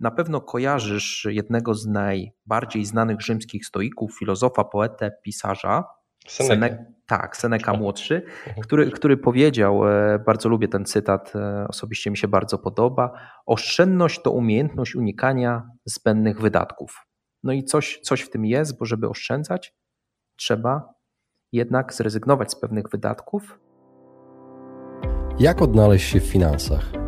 Na pewno kojarzysz jednego z najbardziej znanych rzymskich stoików, filozofa, poetę, pisarza. Seneca. tak, Seneca młodszy, mhm. który, który powiedział, e, bardzo lubię ten cytat, e, osobiście mi się bardzo podoba, oszczędność to umiejętność unikania zbędnych wydatków. No i coś, coś w tym jest, bo żeby oszczędzać, trzeba jednak zrezygnować z pewnych wydatków. Jak odnaleźć się w finansach?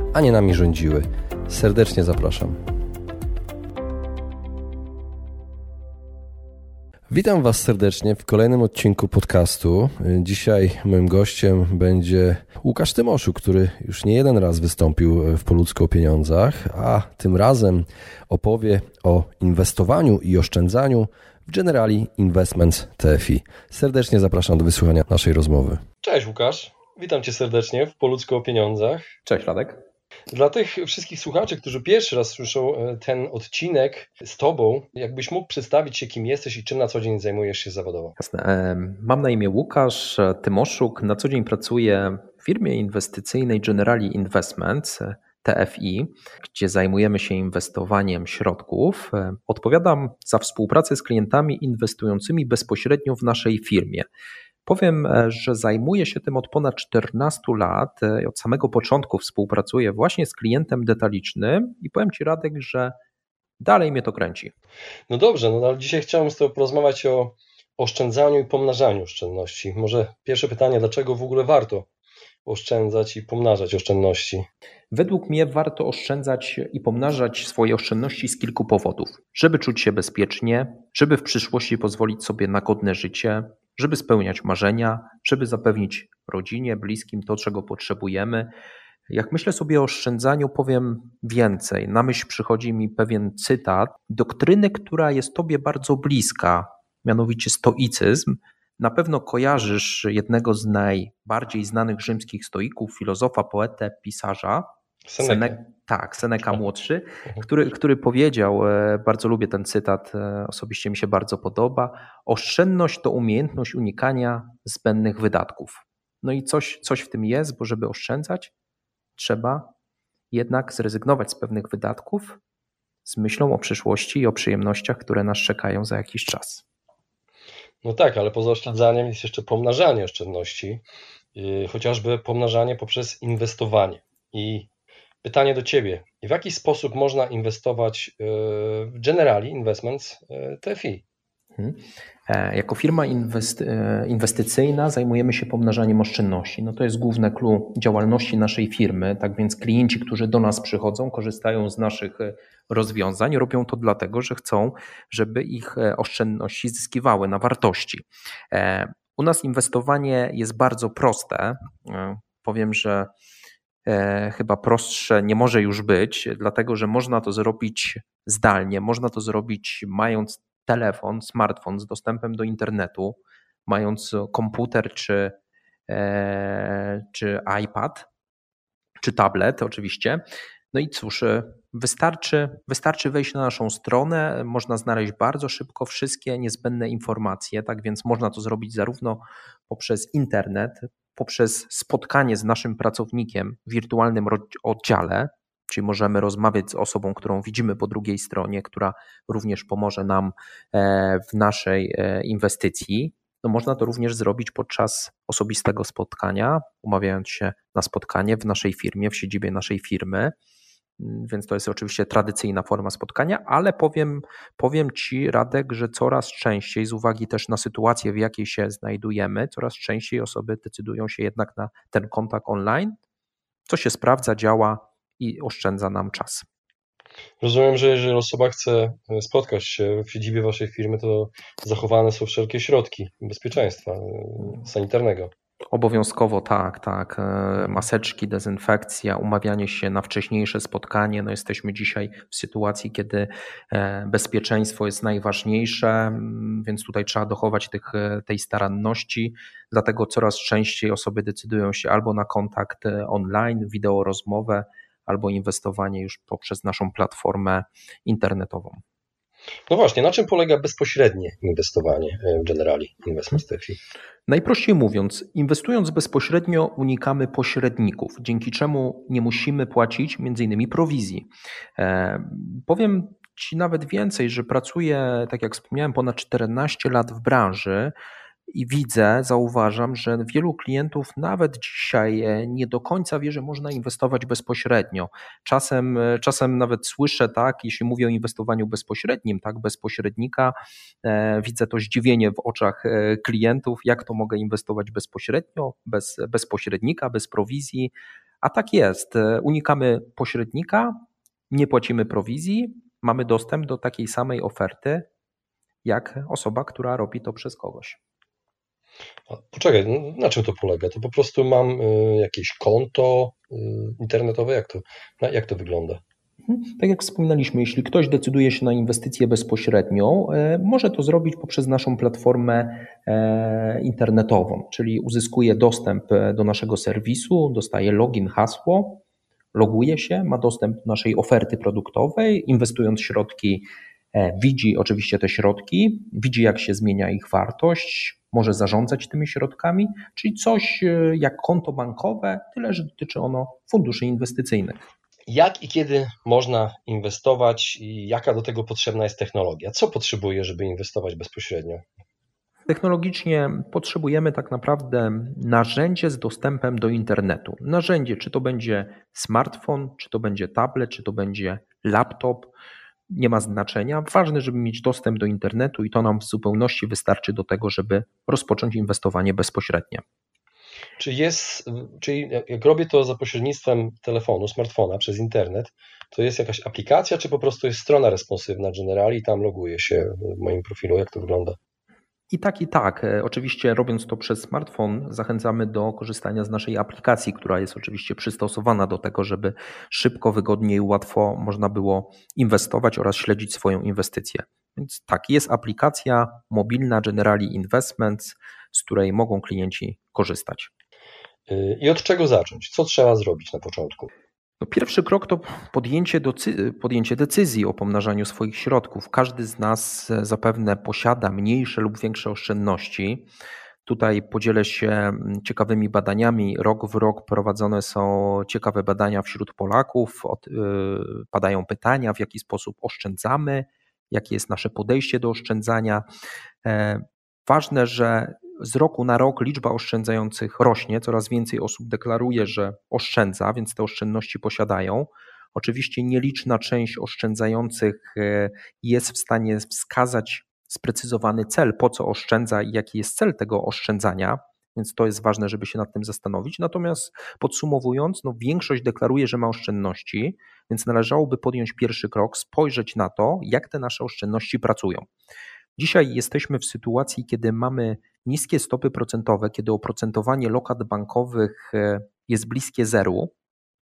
a nie nami rządziły. Serdecznie zapraszam. Witam Was serdecznie w kolejnym odcinku podcastu. Dzisiaj moim gościem będzie Łukasz Tymoszu, który już nie jeden raz wystąpił w Poludzko o pieniądzach, a tym razem opowie o inwestowaniu i oszczędzaniu w Generali Investments TFI. Serdecznie zapraszam do wysłuchania naszej rozmowy. Cześć Łukasz, witam Cię serdecznie w Poludzko o pieniądzach. Cześć Radek. Dla tych wszystkich słuchaczy, którzy pierwszy raz słyszą e, ten odcinek z Tobą, jakbyś mógł przedstawić się, kim jesteś i czym na co dzień zajmujesz się zawodowo? Jasne. Mam na imię Łukasz Tymoszuk. Na co dzień pracuję w firmie inwestycyjnej Generali Investments. TFI, gdzie zajmujemy się inwestowaniem środków. Odpowiadam za współpracę z klientami inwestującymi bezpośrednio w naszej firmie. Powiem, że zajmuję się tym od ponad 14 lat. Od samego początku współpracuję właśnie z klientem detalicznym i powiem Ci, Radek, że dalej mnie to kręci. No dobrze, no ale dzisiaj chciałem z Tobą porozmawiać o oszczędzaniu i pomnażaniu oszczędności. Może pierwsze pytanie, dlaczego w ogóle warto oszczędzać i pomnażać oszczędności? Według mnie warto oszczędzać i pomnażać swoje oszczędności z kilku powodów. Żeby czuć się bezpiecznie, żeby w przyszłości pozwolić sobie na godne życie, żeby spełniać marzenia, żeby zapewnić rodzinie, bliskim to, czego potrzebujemy. Jak myślę sobie o oszczędzaniu, powiem więcej. Na myśl przychodzi mi pewien cytat doktryny, która jest Tobie bardzo bliska, mianowicie stoicyzm. Na pewno kojarzysz jednego z najbardziej znanych rzymskich stoików, filozofa, poetę, pisarza. Seneca. tak, Seneca młodszy, mhm. który, który powiedział, e, bardzo lubię ten cytat, e, osobiście mi się bardzo podoba, oszczędność to umiejętność unikania zbędnych wydatków. No i coś, coś w tym jest, bo żeby oszczędzać, trzeba jednak zrezygnować z pewnych wydatków z myślą o przyszłości i o przyjemnościach, które nas czekają za jakiś czas. No tak, ale poza oszczędzaniem jest jeszcze pomnażanie oszczędności, yy, chociażby pomnażanie poprzez inwestowanie. I pytanie do Ciebie, w jaki sposób można inwestować yy, w Generali Investments yy, TFI? Hmm. E, jako firma e, inwestycyjna zajmujemy się pomnażaniem oszczędności. No to jest główne clue działalności naszej firmy. Tak więc klienci, którzy do nas przychodzą, korzystają z naszych e, rozwiązań, robią to dlatego, że chcą, żeby ich oszczędności zyskiwały na wartości. U nas inwestowanie jest bardzo proste. Powiem, że chyba prostsze nie może już być, dlatego że można to zrobić zdalnie, można to zrobić mając telefon, smartfon z dostępem do internetu, mając komputer czy, e, czy iPad, czy tablet oczywiście. No i cóż, e, wystarczy, wystarczy wejść na naszą stronę, można znaleźć bardzo szybko wszystkie niezbędne informacje, tak więc można to zrobić zarówno poprzez internet, poprzez spotkanie z naszym pracownikiem w wirtualnym oddziale, czyli możemy rozmawiać z osobą, którą widzimy po drugiej stronie, która również pomoże nam e, w naszej e, inwestycji. No można to również zrobić podczas osobistego spotkania, umawiając się na spotkanie w naszej firmie, w siedzibie naszej firmy. Mm, więc to jest oczywiście tradycyjna forma spotkania, ale powiem, powiem Ci, Radek, że coraz częściej, z uwagi też na sytuację, w jakiej się znajdujemy, coraz częściej osoby decydują się jednak na ten kontakt online, co się sprawdza, działa i oszczędza nam czas. Rozumiem, że jeżeli osoba chce e, spotkać się w siedzibie waszej firmy, to zachowane są wszelkie środki bezpieczeństwa e, sanitarnego. Obowiązkowo tak, tak. E, maseczki, dezynfekcja, umawianie się na wcześniejsze spotkanie. No jesteśmy dzisiaj w sytuacji, kiedy e, bezpieczeństwo jest najważniejsze, mm, więc tutaj trzeba dochować tych, e, tej staranności. Dlatego coraz częściej osoby decydują się albo na kontakt online, wideo rozmowę, albo inwestowanie już poprzez naszą platformę internetową. No właśnie, na czym polega bezpośrednie inwestowanie w Generali Investment? Najprościej mówiąc, inwestując bezpośrednio unikamy pośredników, dzięki czemu nie musimy płacić m.in. prowizji. E, powiem Ci nawet więcej, że pracuję, tak jak wspomniałem, ponad 14 lat w branży i widzę, zauważam, że wielu klientów nawet dzisiaj e, nie do końca wie, że można inwestować bezpośrednio. Czasem, e, czasem nawet słyszę tak, jeśli mówię o inwestowaniu bezpośrednim, tak, bezpośrednika, e, widzę to zdziwienie w oczach e, klientów, jak to mogę inwestować bezpośrednio, bez, bez pośrednika, bez prowizji. A tak jest. Unikamy pośrednika, nie płacimy prowizji, mamy dostęp do takiej samej oferty, jak osoba, która robi to przez kogoś. Poczekaj, na czym to polega? To po prostu mam y, jakieś konto y, internetowe? Jak to, jak to wygląda? Mhm. Tak jak wspominaliśmy, jeśli ktoś decyduje się na inwestycję bezpośrednią, e, może to zrobić poprzez naszą platformę e, internetową, czyli uzyskuje dostęp e, do naszego serwisu, dostaje login, hasło, loguje się, ma dostęp do naszej oferty produktowej, inwestując środki, widzi oczywiście te środki, widzi jak się zmienia ich wartość, może zarządzać tymi środkami, czyli coś e, jak konto bankowe, tyle że dotyczy ono funduszy inwestycyjnych. Jak i kiedy można inwestować i jaka do tego potrzebna jest technologia? Co potrzebuje, żeby inwestować bezpośrednio? Technologicznie potrzebujemy tak naprawdę narzędzie z dostępem do internetu. Narzędzie, czy to będzie smartfon, czy to będzie tablet, czy to będzie laptop, nie ma znaczenia. Ważne, żeby mieć dostęp do internetu i to nam w zupełności wystarczy do tego, żeby rozpocząć inwestowanie bezpośrednie. Czy jest, czyli jak robię to za pośrednictwem telefonu, smartfona przez internet, to jest jakaś aplikacja, czy po prostu jest strona responsywna Generali i tam loguję się w moim profilu? Jak to wygląda? I tak, i tak. E, oczywiście, robiąc to przez smartfon, zachęcamy do korzystania z naszej aplikacji, która jest oczywiście przystosowana do tego, żeby szybko, wygodnie i łatwo można było inwestować oraz śledzić swoją inwestycję. Więc tak, jest aplikacja mobilna Generali Investments, z której mogą klienci korzystać. Y, I od czego zacząć? Co trzeba zrobić na początku? No pierwszy krok to podjęcie, podjęcie decyzji o pomnażaniu swoich środków. Każdy z nas e, zapewne posiada mniejsze lub większe oszczędności. Tutaj podzielę się mm, ciekawymi badaniami. Rok w rok prowadzone są ciekawe badania wśród Polaków. Yy, padają pytania, w jaki sposób oszczędzamy, jakie jest nasze podejście do oszczędzania. E, ważne, że z roku na rok liczba oszczędzających rośnie, coraz więcej osób deklaruje, że oszczędza, więc te oszczędności posiadają. Oczywiście nieliczna część oszczędzających e, jest w stanie wskazać sprecyzowany cel, po co oszczędza i jaki jest cel tego oszczędzania, więc to jest ważne, żeby się nad tym zastanowić. Natomiast podsumowując, no większość deklaruje, że ma oszczędności, więc należałoby podjąć pierwszy krok, spojrzeć na to, jak te nasze oszczędności pracują. Dzisiaj jesteśmy w sytuacji, kiedy mamy niskie stopy procentowe, kiedy oprocentowanie lokat bankowych e, jest bliskie zeru,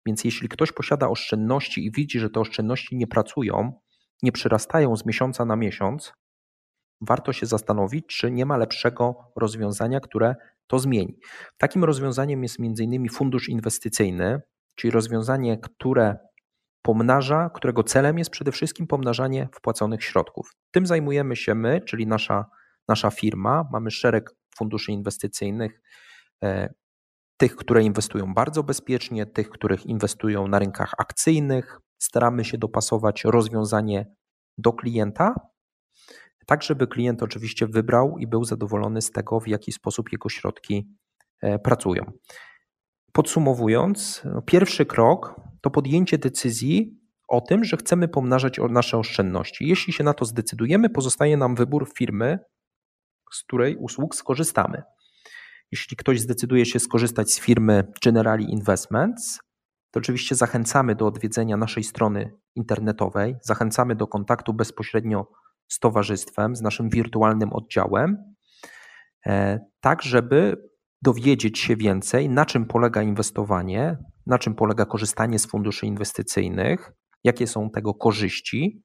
więc jeśli ktoś posiada oszczędności i widzi, że te oszczędności nie pracują, nie przyrastają z miesiąca na miesiąc, warto się zastanowić, czy nie ma lepszego rozwiązania, które to zmieni. Takim rozwiązaniem jest m.in. fundusz inwestycyjny, czyli rozwiązanie, które pomnaża, którego celem jest przede wszystkim pomnażanie wpłaconych środków. Tym zajmujemy się my, czyli nasza, nasza firma. Mamy szereg funduszy inwestycyjnych, e, tych, które inwestują bardzo bezpiecznie, tych, których inwestują na rynkach akcyjnych. Staramy się dopasować rozwiązanie do klienta, tak żeby klient oczywiście wybrał i był zadowolony z tego, w jaki sposób jego środki e, pracują. Podsumowując, no, pierwszy krok to podjęcie decyzji o tym, że chcemy pomnażać nasze oszczędności. Jeśli się na to zdecydujemy, pozostaje nam wybór firmy, z której usług skorzystamy. Jeśli ktoś zdecyduje się skorzystać z firmy Generali Investments, to oczywiście zachęcamy do odwiedzenia naszej strony internetowej, zachęcamy do kontaktu bezpośrednio z towarzystwem, z naszym wirtualnym oddziałem, e, tak żeby dowiedzieć się więcej, na czym polega inwestowanie, na czym polega korzystanie z funduszy inwestycyjnych, jakie są tego korzyści.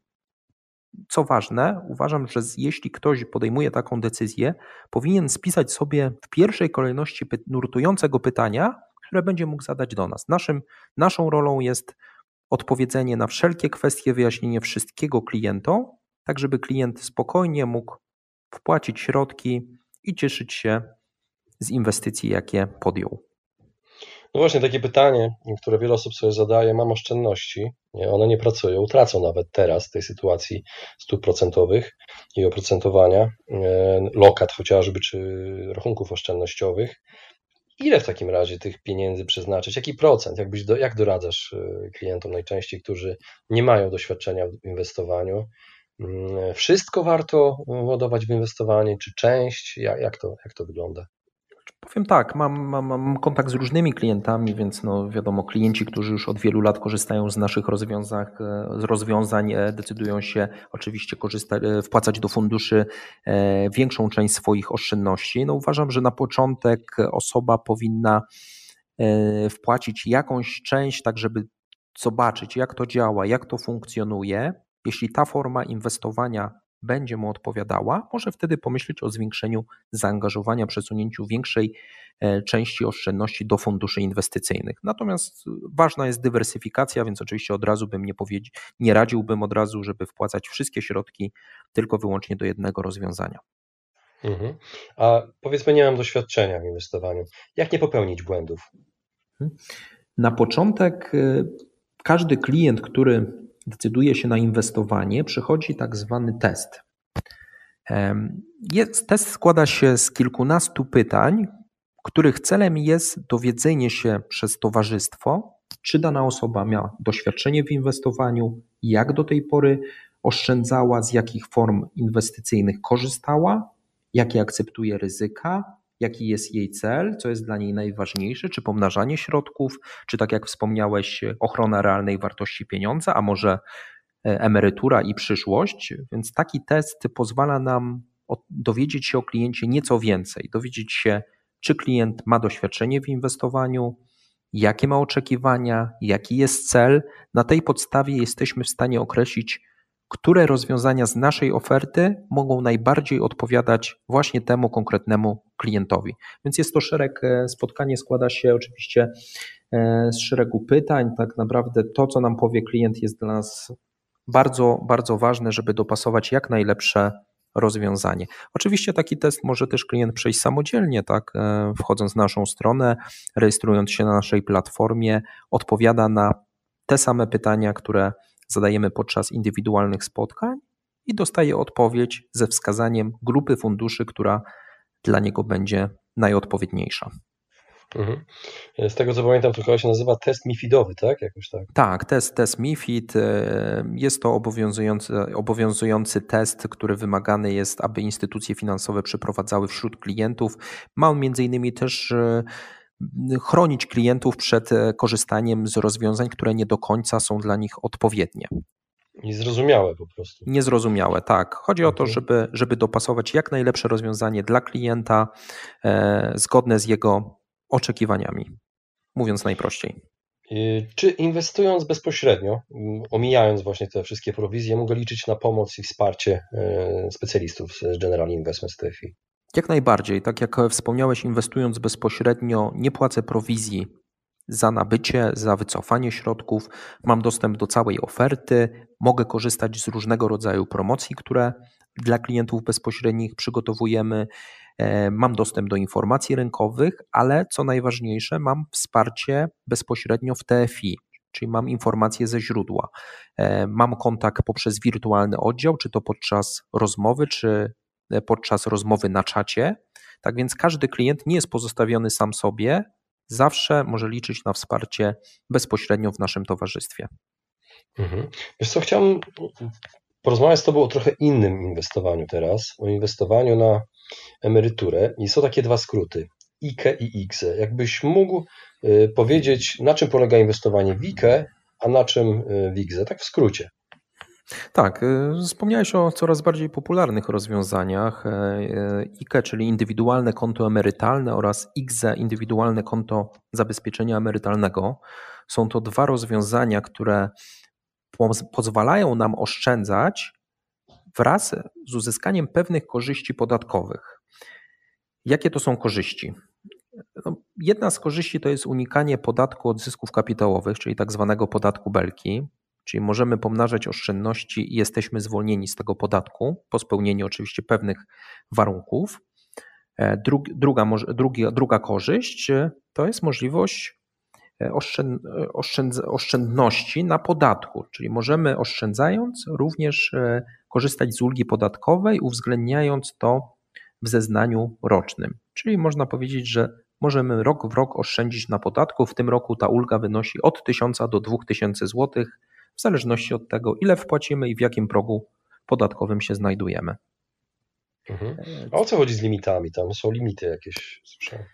Co ważne, uważam, że jeśli ktoś podejmuje taką decyzję, powinien spisać sobie w pierwszej kolejności nurtującego pytania, które będzie mógł zadać do nas. Naszym, naszą rolą jest odpowiedzenie na wszelkie kwestie, wyjaśnienie wszystkiego klientom, tak żeby klient spokojnie mógł wpłacić środki i cieszyć się z inwestycji, jakie podjął. No właśnie takie pytanie, które wiele osób sobie zadaje, mam oszczędności, one nie pracują, tracą nawet teraz w tej sytuacji stóp procentowych i oprocentowania, e, lokat chociażby, czy rachunków oszczędnościowych. Ile w takim razie tych pieniędzy przeznaczyć? Jaki procent? Jak, byś do, jak doradzasz e, klientom najczęściej, którzy nie mają doświadczenia w inwestowaniu? Mm, wszystko warto ładować w inwestowanie, czy część? Jak, jak, to, jak to wygląda? Powiem tak, mam, mam, mam kontakt z różnymi klientami, więc no wiadomo, klienci, którzy już od wielu lat korzystają z naszych rozwiązań, z rozwiązań e, decydują się oczywiście korzystać, e, wpłacać do funduszy e, większą część swoich oszczędności. No uważam, że na początek osoba powinna wpłacić jakąś część, tak żeby zobaczyć, jak to działa, jak to funkcjonuje. Jeśli ta forma inwestowania będzie mu odpowiadała, może wtedy pomyśleć o zwiększeniu zaangażowania, przesunięciu większej e, części oszczędności do funduszy inwestycyjnych. Natomiast ważna jest dywersyfikacja, więc oczywiście od razu bym nie powiedział, nie radziłbym od razu, żeby wpłacać wszystkie środki tylko wyłącznie do jednego rozwiązania. Mhm. A powiedzmy, nie mam doświadczenia w inwestowaniu. Jak nie popełnić błędów? Mhm. Na początek e, każdy klient, który decyduje się na inwestowanie, przychodzi tak zwany test. Jest, test składa się z kilkunastu pytań, których celem jest dowiedzenie się przez towarzystwo, czy dana osoba miała doświadczenie w inwestowaniu, jak do tej pory oszczędzała, z jakich form inwestycyjnych korzystała, jakie akceptuje ryzyka, jaki jest jej cel, co jest dla niej najważniejsze, czy pomnażanie środków, czy tak jak wspomniałeś, ochrona realnej wartości pieniądza, a może e, emerytura i przyszłość. Więc taki test pozwala nam dowiedzieć się o kliencie nieco więcej, dowiedzieć się, czy klient ma doświadczenie w inwestowaniu, jakie ma oczekiwania, jaki jest cel. Na tej podstawie jesteśmy w stanie określić, które rozwiązania z naszej oferty mogą najbardziej odpowiadać właśnie temu konkretnemu klientowi. Więc jest to szereg, e, spotkanie składa się oczywiście e, z szeregu pytań. Tak naprawdę to, co nam powie klient, jest dla nas bardzo, bardzo ważne, żeby dopasować jak najlepsze rozwiązanie. Oczywiście taki test może też klient przejść samodzielnie, tak, e, wchodząc na naszą stronę, rejestrując się na naszej platformie, odpowiada na te same pytania, które zadajemy podczas indywidualnych spotkań i dostaje odpowiedź ze wskazaniem grupy funduszy, która dla niego będzie najodpowiedniejsza. Mhm. Z tego co pamiętam, to chyba się nazywa test MIFIDowy, tak? Jakoś tak. Tak, test, test MIFID. E, jest to obowiązujący, obowiązujący test, który wymagany jest, aby instytucje finansowe przeprowadzały wśród klientów. Ma on między innymi też e, chronić klientów przed e, korzystaniem z rozwiązań, które nie do końca są dla nich odpowiednie. Niezrozumiałe po prostu. Niezrozumiałe, tak. Chodzi o to, mhm. żeby, żeby dopasować jak najlepsze rozwiązanie dla klienta, e, zgodne z jego oczekiwaniami, mówiąc najprościej. Czy inwestując bezpośrednio, omijając właśnie te wszystkie prowizje, mogę liczyć na pomoc i wsparcie e, specjalistów z General Investment TFI? Jak najbardziej. Tak jak wspomniałeś, inwestując bezpośrednio, nie płacę prowizji za nabycie, za wycofanie środków. Mam dostęp do całej oferty, mogę korzystać z różnego rodzaju promocji, które dla klientów bezpośrednich przygotowujemy. E, mam dostęp do informacji rynkowych, ale co najważniejsze, mam wsparcie bezpośrednio w TFI, czyli mam informacje ze źródła. E, mam kontakt poprzez wirtualny oddział, czy to podczas rozmowy, czy E, podczas rozmowy na czacie. Tak więc każdy klient nie jest pozostawiony sam sobie, zawsze może liczyć na wsparcie bezpośrednio w naszym towarzystwie. Mhm. Wiesz co, chciałem porozmawiać z Tobą o trochę innym inwestowaniu teraz, o inwestowaniu na emeryturę i są takie dwa skróty, IKE i IKZE. Jakbyś mógł e, powiedzieć, na czym polega inwestowanie w IKE, a na czym e, w IKZE, tak w skrócie. Tak, y, wspomniałeś o coraz bardziej popularnych rozwiązaniach e, IKE, czyli indywidualne konto emerytalne oraz IGZE, indywidualne konto zabezpieczenia emerytalnego. Są to dwa rozwiązania, które pozwalają nam oszczędzać wraz z uzyskaniem pewnych korzyści podatkowych. Jakie to są korzyści? No, jedna z korzyści to jest unikanie podatku od zysków kapitałowych, czyli tak zwanego podatku belki. Czyli możemy pomnażać oszczędności i jesteśmy zwolnieni z tego podatku po spełnieniu oczywiście pewnych warunków. E, druga, druga, korzyść e, to jest możliwość e, oszczędności na podatku, czyli możemy oszczędzając również korzystać z ulgi podatkowej, uwzględniając to w zeznaniu rocznym. Czyli można powiedzieć, że możemy rok w rok oszczędzić na podatku. W tym roku ta ulga wynosi od 1000 do 2000 zł w zależności od tego, ile wpłacimy i w jakim progu podatkowym się znajdujemy. Mhm. A o co chodzi z limitami? Tam są limity jakieś, słyszałem.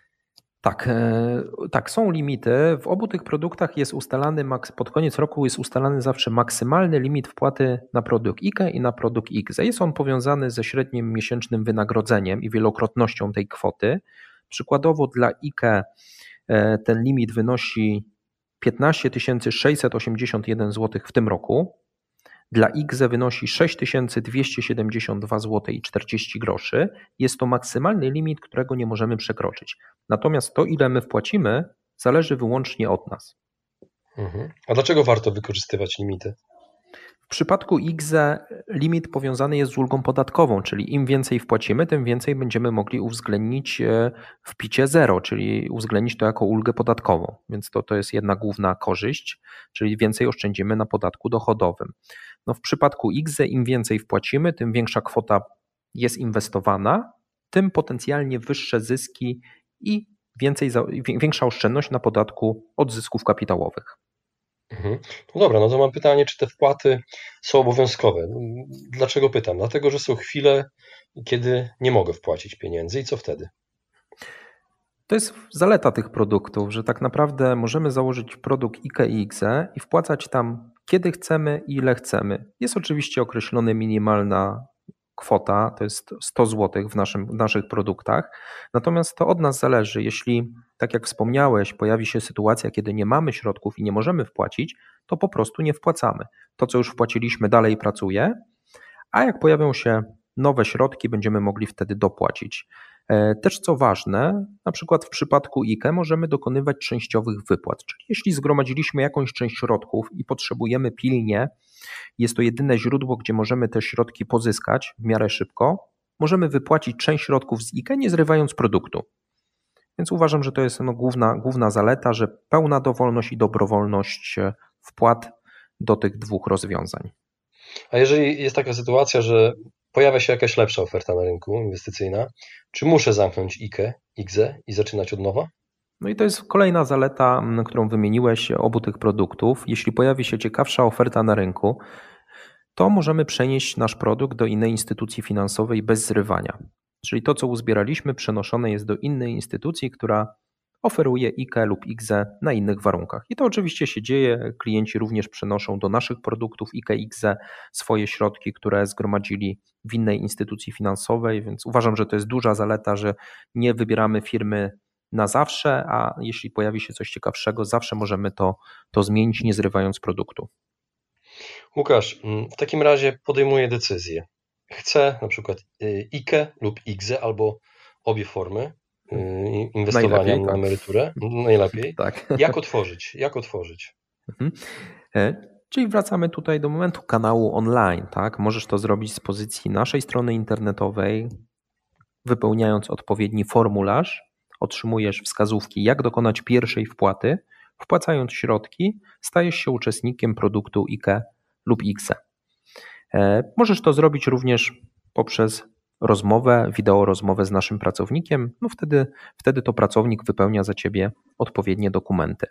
Tak, e, tak, są limity. W obu tych produktach jest ustalany, pod koniec roku jest ustalany zawsze maksymalny limit wpłaty na produkt IKE i na produkt IGZE. Jest on powiązany ze średnim miesięcznym wynagrodzeniem i wielokrotnością tej kwoty. Przykładowo dla IKE e, ten limit wynosi 15 681 zł w tym roku. Dla IGZE wynosi 6272 zł i 40 groszy. Jest to maksymalny limit, którego nie możemy przekroczyć. Natomiast to, ile my wpłacimy, zależy wyłącznie od nas. Mhm. A dlaczego warto wykorzystywać limity? W przypadku IGZE limit powiązany jest z ulgą podatkową, czyli im więcej wpłacimy, tym więcej będziemy mogli uwzględnić e, w picie zero, czyli uwzględnić to jako ulgę podatkową. Więc to, to jest jedna główna korzyść, czyli więcej oszczędzimy na podatku dochodowym. No w przypadku IGZE im więcej wpłacimy, tym większa kwota jest inwestowana, tym potencjalnie wyższe zyski i więcej, większa oszczędność na podatku od zysków kapitałowych. Mhm. No dobra, no to mam pytanie, czy te wpłaty są obowiązkowe? Dlaczego pytam? Dlatego, że są chwile, kiedy nie mogę wpłacić pieniędzy i co wtedy? To jest zaleta tych produktów, że tak naprawdę możemy założyć produkt IKE i IGZE i wpłacać tam kiedy chcemy i ile chcemy. Jest oczywiście określona minimalna kwota, to jest 100 zł w, naszym, w naszych produktach. Natomiast to od nas zależy. Jeśli, tak jak wspomniałeś, pojawi się sytuacja, kiedy nie mamy środków i nie możemy wpłacić, to po prostu nie wpłacamy. To, co już wpłaciliśmy, dalej pracuje, a jak pojawią się nowe środki, będziemy mogli wtedy dopłacić. E, też co ważne, na przykład w przypadku IKE możemy dokonywać częściowych wypłat, czyli jeśli zgromadziliśmy jakąś część środków i potrzebujemy pilnie, jest to jedyne źródło, gdzie możemy te środki pozyskać w miarę szybko, możemy wypłacić część środków z IKE, nie zrywając produktu. Więc uważam, że to jest no główna, główna zaleta, że pełna dowolność i dobrowolność e, wpłat do tych dwóch rozwiązań. A jeżeli jest taka sytuacja, że pojawia się jakaś lepsza oferta na rynku inwestycyjna, czy muszę zamknąć IKE, IGZE i zaczynać od nowa? No i to jest kolejna zaleta, którą wymieniłeś obu tych produktów. Jeśli pojawi się ciekawsza oferta na rynku, to możemy przenieść nasz produkt do innej instytucji finansowej bez zrywania. Czyli to, co uzbieraliśmy, przenoszone jest do innej instytucji, która oferuje IKE lub IGZE na innych warunkach. I to oczywiście się dzieje. Klienci również przenoszą do naszych produktów IKE, IGZE swoje środki, które zgromadzili w innej instytucji finansowej, więc uważam, że to jest duża zaleta, że nie wybieramy firmy na zawsze, a jeśli pojawi się coś ciekawszego, zawsze możemy to, to zmienić, nie zrywając produktu. Łukasz, mm, w takim razie podejmuję decyzję. Chcę na przykład y, IKE lub IGZE albo obie formy y, inwestowania na tak. emeryturę. Najlepiej. Tak. Jak otworzyć? Jak otworzyć? Mhm. E, czyli wracamy tutaj do momentu kanału online. Tak? Możesz to zrobić z pozycji naszej strony internetowej, wypełniając odpowiedni formularz otrzymujesz wskazówki, jak dokonać pierwszej wpłaty. Wpłacając środki, stajesz się uczestnikiem produktu IKE lub IKSE. E, możesz to zrobić również poprzez rozmowę, wideo rozmowę z naszym pracownikiem, no wtedy, wtedy to pracownik wypełnia za ciebie odpowiednie dokumenty.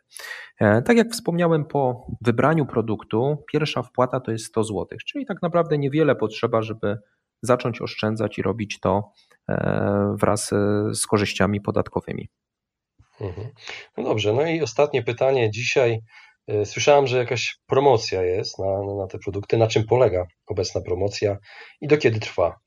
E, tak jak wspomniałem, po wybraniu produktu pierwsza wpłata to jest 100 zł, czyli tak naprawdę niewiele potrzeba, żeby zacząć oszczędzać i robić to E, wraz z korzyściami podatkowymi. Mhm. No dobrze, no i ostatnie pytanie dzisiaj. E, słyszałem, że jakaś promocja jest na, na te produkty. Na czym polega obecna promocja i do kiedy trwa?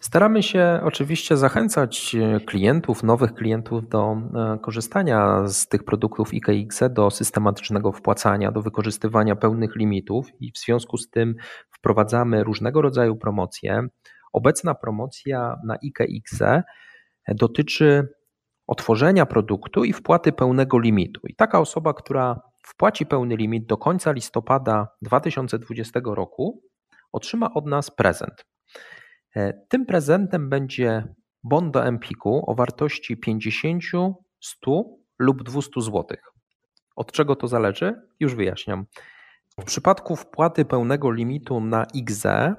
Staramy się oczywiście zachęcać e, klientów, nowych klientów do e, korzystania z tych produktów IKX do systematycznego wpłacania, do wykorzystywania pełnych limitów i w związku z tym wprowadzamy różnego rodzaju promocje. Obecna promocja na IKX dotyczy otworzenia produktu i wpłaty pełnego limitu. I taka osoba, która wpłaci pełny limit do końca listopada 2020 roku, otrzyma od nas prezent. E, tym prezentem będzie bon do Empiku o wartości 50, 100 lub 200 zł. Od czego to zależy? Już wyjaśniam. W przypadku wpłaty pełnego limitu na XE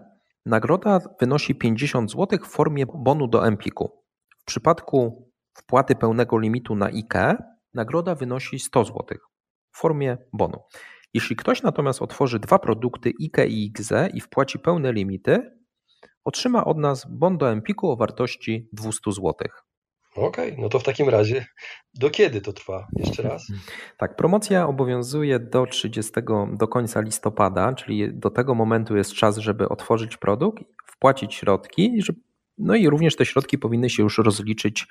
nagroda wynosi 50 zł w formie bonu do Empiku. W przypadku wpłaty pełnego limitu na IKE nagroda wynosi 100 zł w formie bonu. Jeśli ktoś natomiast otworzy dwa produkty IKE i XE i wpłaci pełne limity, otrzyma od nas bon do Empiku o wartości 200 zł. Okej, okay, no to w takim razie do kiedy to trwa? Jeszcze raz. Tak, promocja obowiązuje do 30, do końca listopada, czyli do tego momentu jest czas, żeby otworzyć produkt, wpłacić środki, no i również te środki powinny się już rozliczyć,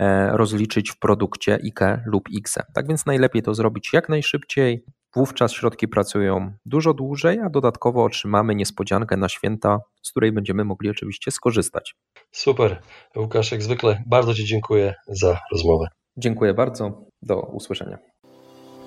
e, rozliczyć w produkcie IKE lub IKSE. Tak więc najlepiej to zrobić jak najszybciej, Wówczas środki pracują dużo dłużej, a dodatkowo otrzymamy niespodziankę na święta, z której będziemy mogli oczywiście skorzystać. Super. Łukasz, jak zwykle bardzo Ci dziękuję za rozmowę. Dziękuję bardzo. Do usłyszenia.